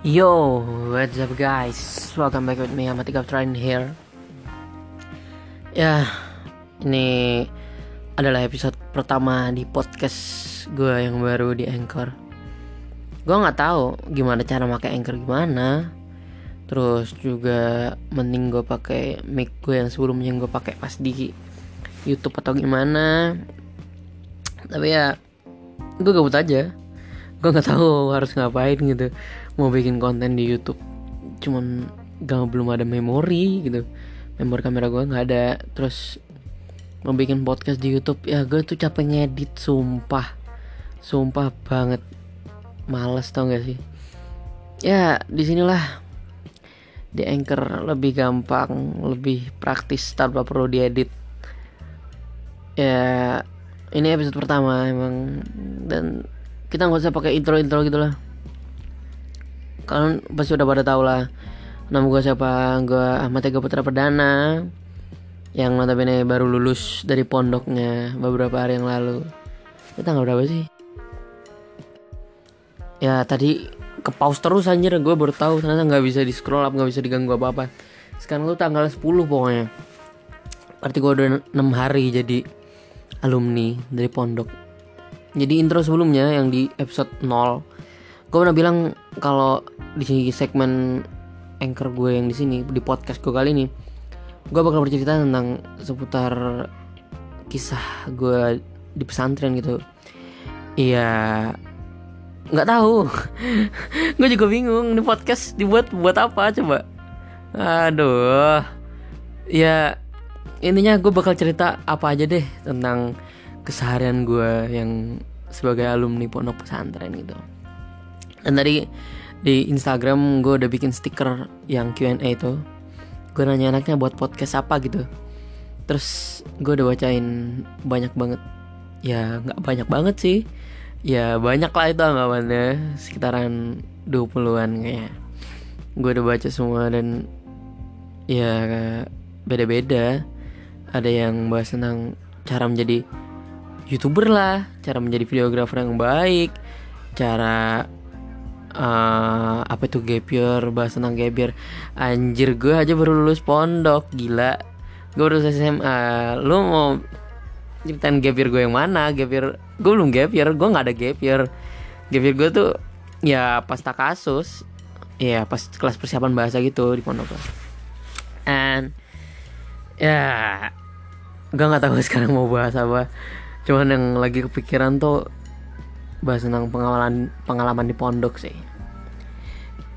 Yo, what's up guys? Welcome back with me, Ahmad Train here. Ya, ini adalah episode pertama di podcast gue yang baru di Anchor. Gue nggak tahu gimana cara pakai Anchor gimana. Terus juga mending gue pakai mic gue yang sebelumnya gue pakai pas di YouTube atau gimana. Tapi ya, gue gabut aja. Gue nggak tahu harus ngapain gitu mau bikin konten di YouTube. Cuman gak belum ada memori gitu. Memori kamera gue nggak ada. Terus mau bikin podcast di YouTube ya gue tuh capek ngedit sumpah. Sumpah banget. Males tau gak sih? Ya di sinilah di anchor lebih gampang lebih praktis tanpa perlu diedit. Ya ini episode pertama emang. Dan kita nggak usah pakai intro intro gitulah kalian pasti udah pada tau lah nama gue siapa? Gue Ahmad Ega Putra Perdana yang notabene baru lulus dari pondoknya beberapa hari yang lalu. Kita tanggal berapa sih? Ya tadi ke pause terus anjir. Gue baru tahu ternyata nggak bisa di scroll up nggak bisa diganggu apa apa sekarang lu tanggal 10 pokoknya. Berarti gue udah 6 hari jadi alumni dari pondok. Jadi intro sebelumnya yang di episode 0 gue pernah bilang kalau di segmen anchor gue yang di sini di podcast gue kali ini gue bakal bercerita tentang seputar kisah gue di pesantren gitu. Iya nggak tahu. Gue juga bingung ini podcast dibuat buat apa coba? Aduh. Ya intinya gue bakal cerita apa aja deh tentang keseharian gue yang sebagai alumni pondok pesantren gitu dan tadi di Instagram gue udah bikin stiker yang Q&A itu. Gue nanya anaknya buat podcast apa gitu. Terus gue udah bacain banyak banget. Ya nggak banyak banget sih. Ya banyak lah itu anggapannya. Sekitaran 20-an kayak gue udah baca semua dan ya beda-beda. Ada yang bahas tentang cara menjadi youtuber lah cara menjadi videografer yang baik cara uh, apa itu gap year bahas tentang gap anjir gue aja baru lulus pondok gila. Gue baru SMA lu mau ceritain gap gue yang mana? Gap gue belum gap gue nggak ada gap year gue tuh ya pas tak kasus. Ya pas kelas persiapan bahasa gitu di pondok and ya gue nggak tahu sekarang mau bahas apa. Cuman yang lagi kepikiran tuh bahas tentang pengalaman pengalaman di pondok sih.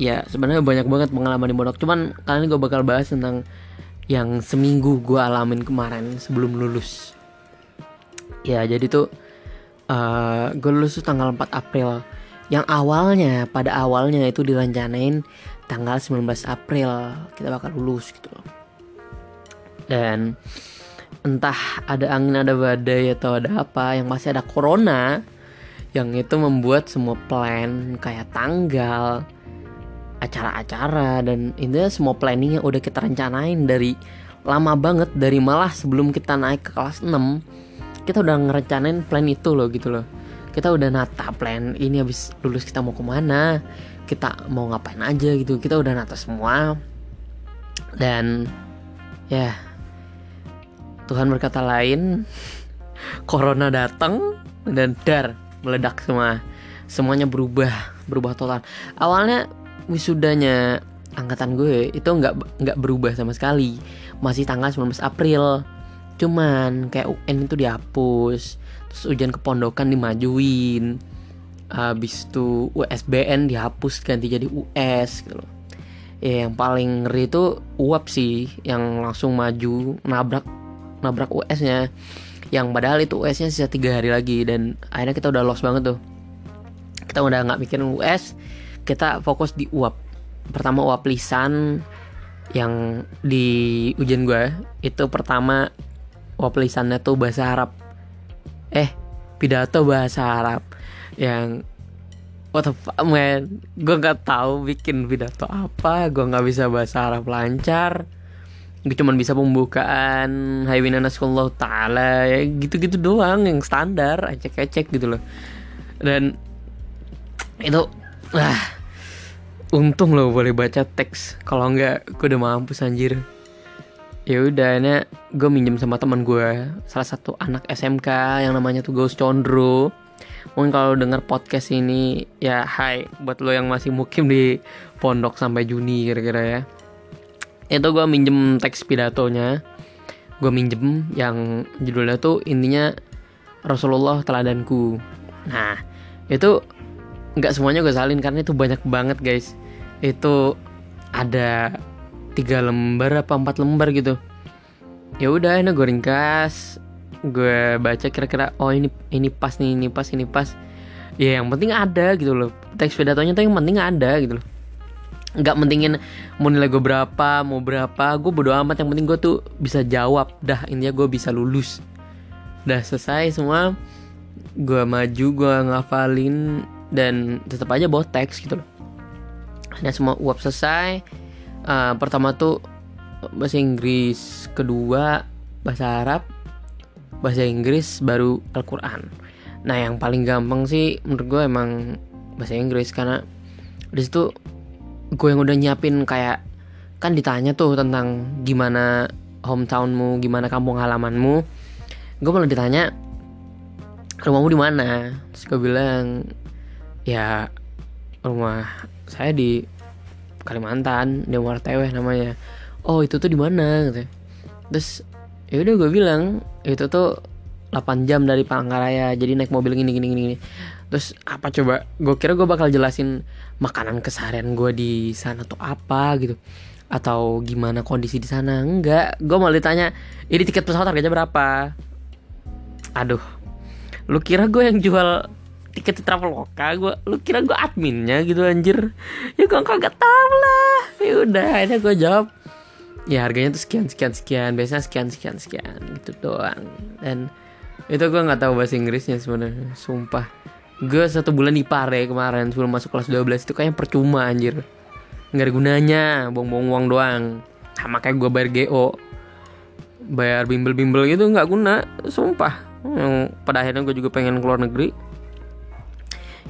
Ya sebenarnya banyak banget pengalaman di pondok. Cuman kali ini gue bakal bahas tentang yang seminggu gue alamin kemarin sebelum lulus. Ya jadi tuh uh, eh, gue lulus tuh tanggal 4 April. Yang awalnya pada awalnya itu direncanain tanggal 19 April kita bakal lulus gitu loh. Dan entah ada angin ada badai atau ada apa yang masih ada corona yang itu membuat semua plan kayak tanggal acara-acara dan intinya semua planning yang udah kita rencanain dari lama banget dari malah sebelum kita naik ke kelas 6 kita udah ngerencanain plan itu loh gitu loh. Kita udah nata plan ini habis lulus kita mau ke mana kita mau ngapain aja gitu kita udah nata semua. Dan ya Tuhan berkata lain corona datang dan dar meledak semua. Semuanya berubah berubah total. Awalnya wisudanya angkatan gue itu nggak nggak berubah sama sekali. Masih tanggal 19 April. Cuman kayak UN itu dihapus terus ujian kepondokan dimajuin. Habis itu USBN dihapus ganti jadi US gitu loh. Ya yang paling ngeri itu UAP sih yang langsung maju nabrak nabrak US nya yang padahal itu US-nya sisa tiga hari lagi dan akhirnya kita udah lost banget tuh. Kita udah nggak mikirin US kita fokus di UAP pertama UAP lisan yang di ujian gue itu pertama UAP lisannya tuh bahasa Arab. Eh pidato bahasa Arab yang what the fuck man. Gue nggak tahu bikin pidato apa gue nggak bisa bahasa Arab lancar gue cuman bisa pembukaan Hai winanaskullah ta'ala ya gitu-gitu doang yang standar ecek-ecek gitu loh. Dan itu wah untung lo boleh baca teks. Kalau enggak gue udah mampus anjir. Ya udah ini gue minjem sama teman gue salah satu anak SMK yang namanya tuh Ghost Condro mungkin kalau denger podcast ini ya hai buat lo yang masih mukim di pondok sampai Juni kira-kira ya itu gue minjem teks pidatonya. Gue minjem yang judulnya tuh intinya Rasulullah teladanku. Nah itu nggak semuanya gue salin karena itu banyak banget guys. Itu ada tiga lembar apa empat lembar gitu. Ya udah ini gue ringkas. Gue baca kira-kira oh ini ini pas nih ini pas ini pas. Ya yang penting ada gitu loh. Teks pidatonya tuh yang penting ada gitu loh nggak pentingin mau nilai gue berapa mau berapa. Gue bodo amat yang penting gue tuh bisa jawab. Dah intinya gue bisa lulus. Udah selesai semua. Gue maju gue ngafalin dan tetap aja bawa teks gitu loh. Ada semua uap selesai. Uh, pertama tuh bahasa Inggris kedua bahasa Arab bahasa Inggris baru Al-Quran. Nah yang paling gampang sih menurut gue emang bahasa Inggris. Karena di situ gue yang udah nyiapin kayak kan ditanya tuh tentang gimana hometownmu gimana kampung halamanmu. Gue malah ditanya rumahmu di mana? Terus gue bilang ya rumah saya di Kalimantan di Warteweh namanya. Oh itu tuh di mana? Gitu. Terus ya udah gue bilang itu tuh 8 jam dari Palangkaraya jadi naik mobil gini gini gini, gini. Terus apa coba? Gue kira gue bakal jelasin makanan keseharian gue di sana tuh apa gitu. Atau gimana kondisi di sana? Enggak. Gue malah ditanya ini tiket pesawat harganya berapa? Aduh. Lu kira gue yang jual tiket di traveloka gue lu kira gue adminnya gitu anjir? Ya gue kagak tahu lah. Ya udah akhirnya gue jawab ya harganya tuh sekian sekian sekian. Biasanya sekian sekian sekian. Gitu doang. Dan itu gue nggak tahu bahasa Inggrisnya sebenarnya sumpah gue satu bulan di Pare kemarin sebelum masuk kelas 12 itu kayaknya percuma anjir. Nggak ada gunanya buang-buang uang doang. Sama kayak gue bayar GO bayar bimbel-bimbel gitu nggak guna sumpah. Yang pada akhirnya gue juga pengen keluar negeri.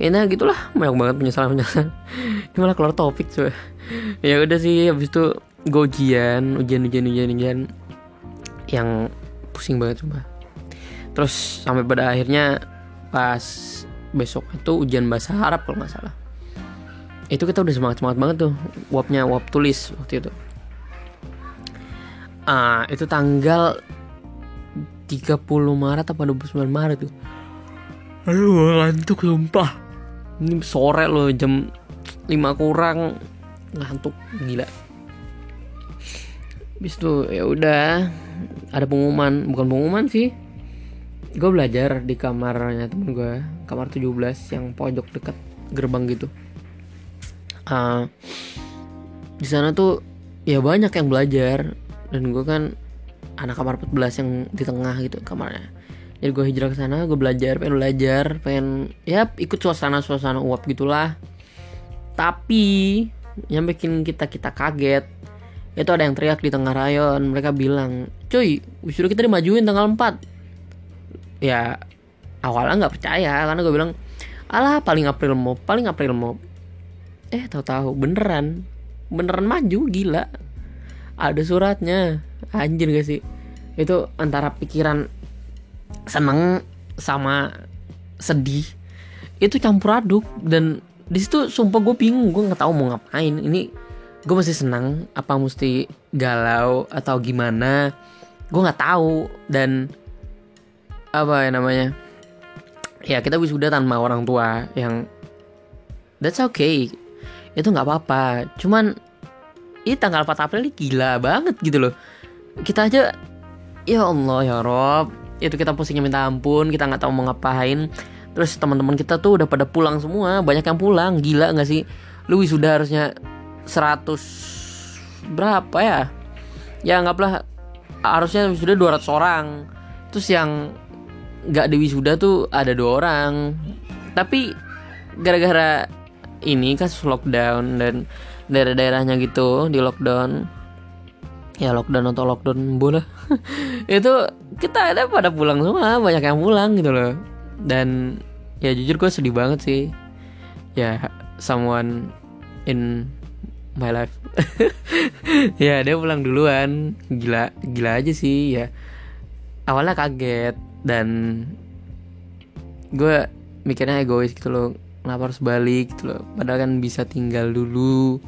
Ya nah gitulah. Banyak banget penyesalan penyesalan ini malah keluar topik coba ya udah sih habis itu gue ujian ujian ujian ujian ujian. Yang pusing banget coba terus sampai pada akhirnya pas besok itu ujian bahasa Arab kalau nggak salah. Itu kita udah semangat semangat banget tuh wapnya wap tulis waktu itu. Ah itu tanggal 30 Maret apa 29 Maret tuh. Aduh ngantuk sumpah. Ini sore loh jam 5 kurang. Ngantuk gila. Bis tuh ya udah ada pengumuman. Bukan pengumuman sih gue belajar di kamarnya temen gue kamar 17 yang pojok dekat gerbang gitu. Uh, di sana tuh ya banyak yang belajar dan gue kan anak kamar 14 yang di tengah gitu kamarnya. Jadi gue hijrah ke sana gue belajar pengen belajar pengen ya ikut suasana suasana uap gitulah. Tapi yang bikin kita kita kaget itu ada yang teriak di tengah rayon. Mereka bilang cuy wisuda kita dimajuin tanggal 4 ya awalnya nggak percaya karena gue bilang alah paling April mau paling April mau. Eh tahu-tahu beneran. Beneran maju gila. Ada suratnya. Anjir gak sih? Itu antara pikiran seneng sama sedih itu campur aduk. Dan di situ sumpah gue bingung gue nggak tahu mau ngapain. Ini gue masih senang apa mesti galau atau gimana? Gue nggak tahu. Dan apa ya namanya? Ya kita wisuda tanpa orang tua yang that's okay. Itu nggak apa-apa. Cuman ini tanggal 4 April ini gila banget gitu loh. Kita aja ya Allah ya Rob. Itu kita pusingnya minta ampun kita nggak tahu mau ngapain. Terus teman-teman kita tuh udah pada pulang semua banyak yang pulang. Gila nggak sih? Lu wisuda harusnya 100 berapa ya? Ya anggaplah harusnya wisuda 200 orang. Terus yang nggak di wisuda tuh ada dua orang. Tapi gara-gara ini kasus lockdown dan daerah-daerahnya gitu di lockdown. Ya lockdown atau lockdown boleh. Itu kita ada pada pulang semua banyak yang pulang gitu loh. Dan ya jujur gue sedih banget sih. Ya someone in my life. Ya dia pulang duluan. Gila gila aja sih ya. Awalnya kaget dan gue mikirnya egois gitu loh. Kenapa harus balik gitu loh? Padahal kan bisa tinggal dulu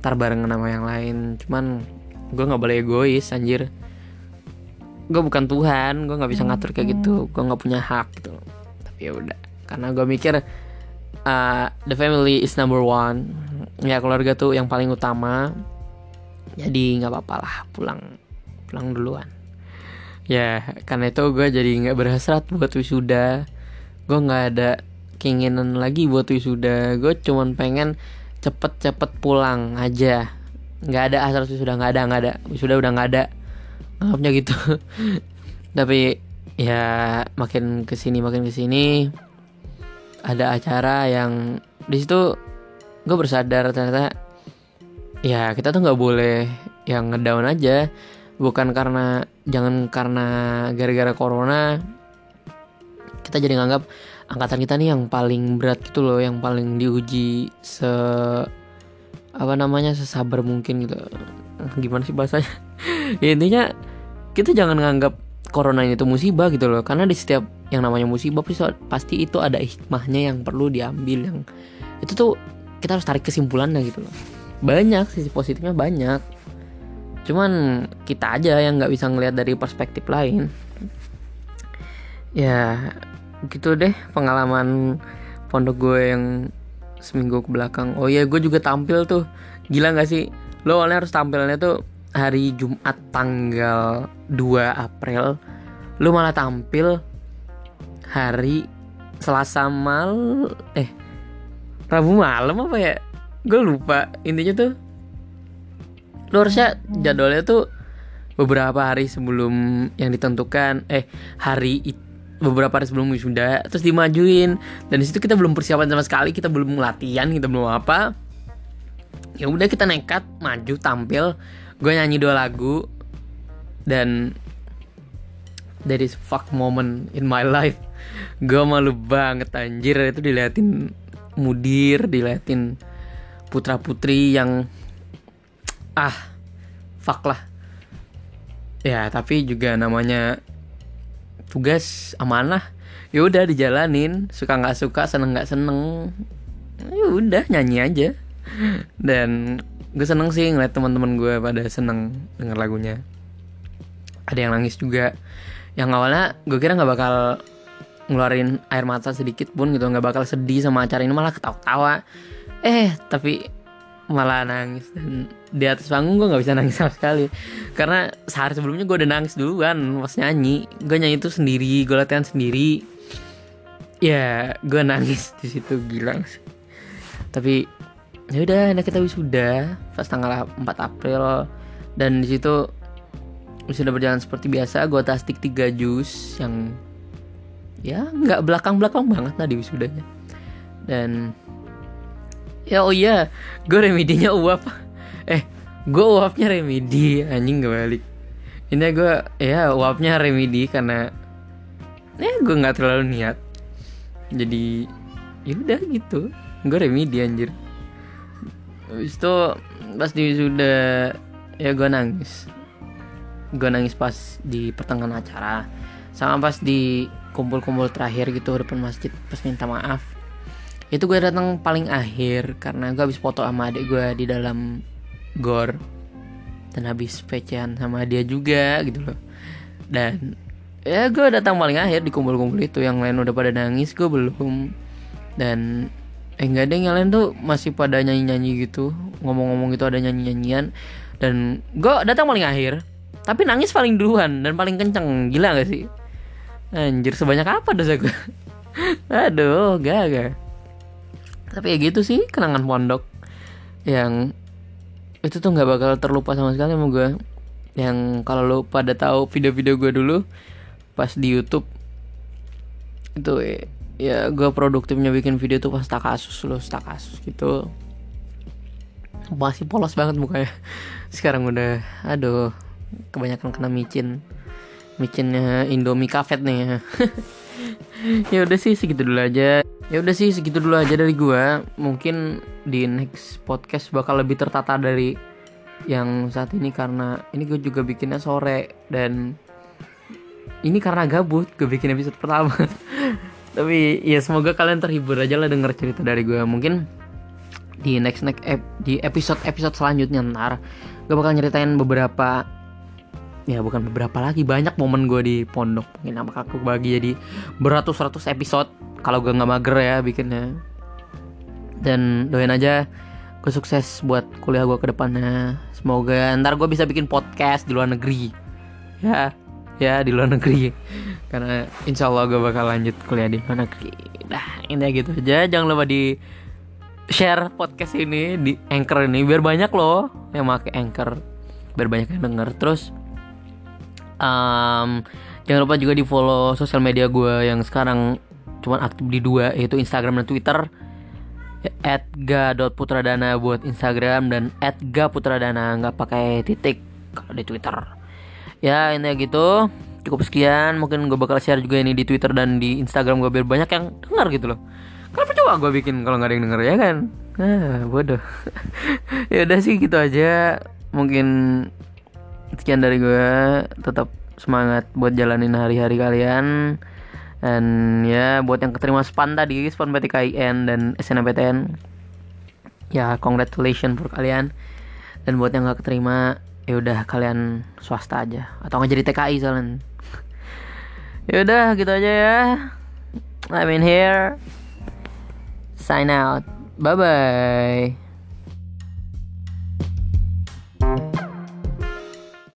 tar bareng sama yang lain. Cuman gue nggak boleh egois anjir. Gue bukan Tuhan gue nggak bisa ngatur kayak gitu. Gue nggak punya hak gitu tapi ya udah karena gue mikir uh, the family is number one. Ya keluarga tuh yang paling utama. Jadi nggak apa-apa lah pulang pulang duluan ya karena itu gue jadi nggak berhasrat buat wisuda. Gue nggak ada keinginan lagi buat wisuda. Gue cuman pengen cepet-cepet pulang aja. Nggak ada asal wisuda nggak ada nggak ada. Wisuda udah nggak ada. Anggapnya gitu. Tapi ya makin ke sini makin ke sini ada acara yang di situ gue bersadar ternyata ya kita tuh nggak boleh yang ngedown aja bukan karena jangan karena gara-gara corona kita jadi nganggap angkatan kita nih yang paling berat gitu loh yang paling diuji se apa namanya sesabar mungkin gitu. Gimana sih bahasanya? Ya, intinya kita jangan nganggap corona ini tuh musibah gitu loh karena di setiap yang namanya musibah pasti itu ada hikmahnya yang perlu diambil yang itu tuh kita harus tarik kesimpulannya gitu loh. Banyak sisi positifnya banyak cuman kita aja yang nggak bisa ngelihat dari perspektif lain. Ya gitu deh pengalaman pondok gue yang seminggu ke belakang. Oh iya gue juga tampil tuh. Gila nggak sih? Lo awalnya harus tampilnya tuh hari Jumat tanggal 2 April. Lo malah tampil hari Selasa mal eh Rabu malam apa ya? Gue lupa. Intinya tuh lu harusnya jadwalnya tuh beberapa hari sebelum yang ditentukan eh hari itu beberapa hari sebelum wisuda terus dimajuin. Dan di situ kita belum persiapan sama sekali kita belum latihan kita belum apa. Ya udah kita nekat maju tampil. Gue nyanyi dua lagu. Dan that is fuck moment in my life. Gue malu banget anjir. Itu diliatin mudir diliatin putra putri yang ah fuck lah. Ya tapi juga namanya tugas amanah. Ya udah dijalanin. Suka nggak suka seneng nggak seneng. Ya udah nyanyi aja. Dan gue seneng sih ngeliat teman-teman gue pada seneng denger lagunya. Ada yang nangis juga. Yang awalnya gue kira nggak bakal ngeluarin air mata sedikit pun gitu. Nggak bakal sedih sama acara ini malah ketawa-tawa eh tapi malah nangis. Dan di atas panggung gue nggak bisa nangis sama sekali. Karena sehari sebelumnya gue udah nangis duluan pas nyanyi. Gue nyanyi itu sendiri gue latihan sendiri. Ya gue nangis di situ sih tapi ya udah nah kita wisuda pas tanggal 4 April. Dan di situ sudah berjalan seperti biasa. Gue tastik tiga jus yang ya nggak belakang belakang banget lah wisudanya. Dan ya oh iya. Gue remedinya uap. Eh gue uapnya remedi. Anjing gak balik. Ini gue ya uapnya remedi karena ya gue nggak terlalu niat. Jadi ya udah gitu. Gue remedi anjir. Habis itu pas di sudah ya gue nangis. Gue nangis pas di pertengahan acara. Sama pas di kumpul-kumpul terakhir gitu depan masjid pas minta maaf itu gue datang paling akhir karena gue habis foto sama adik gue di dalam gor. Dan habis pecehan sama dia juga gitu loh. Dan ya gue datang paling akhir di kumpul-kumpul itu. Yang lain udah pada nangis gue belum. Dan eh enggak ada yang lain tuh masih pada nyanyi-nyanyi gitu. Ngomong-ngomong gitu ada nyanyi-nyanyian. Dan gue datang paling akhir tapi nangis paling duluan dan paling kenceng. Gila gak sih? Anjir sebanyak apa dosa gue? Aduh gak gak Tapi ya gitu sih kenangan pondok Yang Itu tuh gak bakal terlupa sama sekali sama gue Yang kalau lo pada tahu video-video gue dulu Pas di Youtube Itu ya gue produktifnya bikin video tuh pas tak kasus lo tak kasus gitu. Masih polos banget mukanya. Sekarang udah Aduh Kebanyakan kena micin. Micinnya Indomie Cafe nih. Ya udah sih segitu dulu aja ya udah sih segitu dulu aja dari gua. Mungkin di next podcast bakal lebih tertata dari yang saat ini karena ini gue juga bikinnya sore dan ini karena gabut gue bikin episode pertama. Tapi ya semoga kalian terhibur aja lah denger cerita dari gue mungkin di next next ep, di episode episode selanjutnya ntar gue bakal nyeritain beberapa ya bukan beberapa lagi. Banyak momen gue di pondok. Mungkin sama aku bagi. Jadi beratus-ratus episode. Kalau gue nggak mager ya bikinnya. Dan doain aja gue sukses buat kuliah gue ke depannya. Semoga ntar gue bisa bikin podcast di luar negeri. Ya ya di luar negeri. Karena insya Allah gue bakal lanjut kuliah di luar negeri. Dah ini gitu aja. Jangan lupa di share podcast ini di anchor ini. Biar banyak loh yang pakai anchor. Biar banyak yang denger. Terus um, jangan lupa juga di follow sosial media gue yang sekarang cuman aktif di dua yaitu Instagram dan Twitter. Ga.putradana buat Instagram dan ga.putradana nggak pakai titik kalau di Twitter. Ya ini gitu. Cukup sekian mungkin gue bakal share juga ini di Twitter dan di Instagram gue biar banyak yang dengar gitu loh. Kenapa coba gue bikin kalau nggak ada yang denger ya kan? Nah bodoh. Ya udah sih gitu aja. Mungkin sekian dari gue tetap semangat buat jalanin hari-hari kalian. Dan ya buat yang keterima span tadi span PTKIN dan SNMPTN ya congratulations for kalian. Dan buat yang gak keterima ya udah kalian swasta aja. Atau nggak jadi TKI soalnya. Ya udah gitu aja ya. I'm in here. Sign out. Bye bye